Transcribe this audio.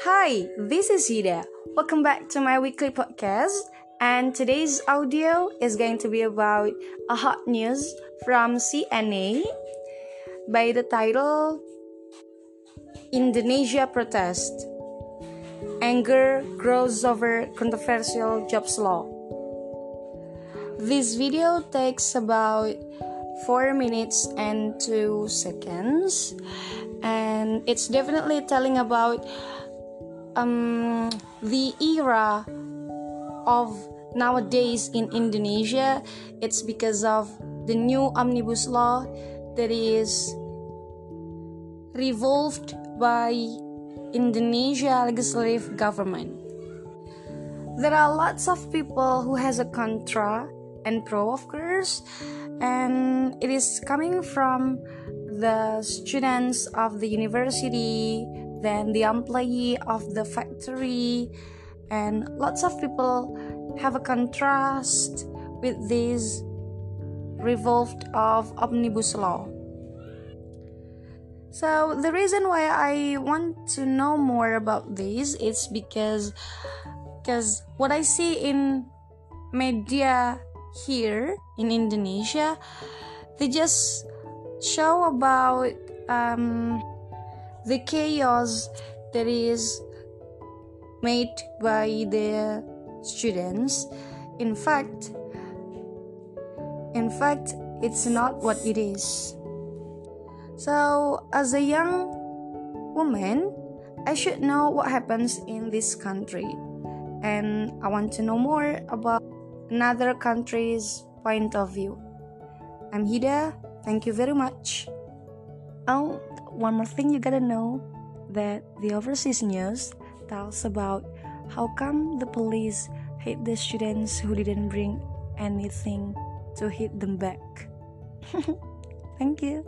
Hi, this is Hida. Welcome back to my weekly podcast. And today's audio is going to be about a hot news from CNA by the title Indonesia Protest Anger Grows Over Controversial Jobs Law. This video takes about 4 minutes and 2 seconds and it's definitely telling about um, the era of nowadays in Indonesia. It's because of the new omnibus law that is revolved by Indonesia legislative government. There are lots of people who has a contra and pro of course and it is coming from the students of the university then the employee of the factory. And lots of people have a contrast with this revolved of omnibus law. So the reason why i want to know more about this is because because what i see in media here in indonesia they just show about um, the chaos that is made by the students. In fact in fact it's not what it is. So as a young woman i should know what happens in this country. And i want to know more about another country's point of view. I'm hida. Thank you very much. Oh one more thing you gotta know that the overseas news tells about how come the police hit the students who didn't bring anything to hit them back. Thank you.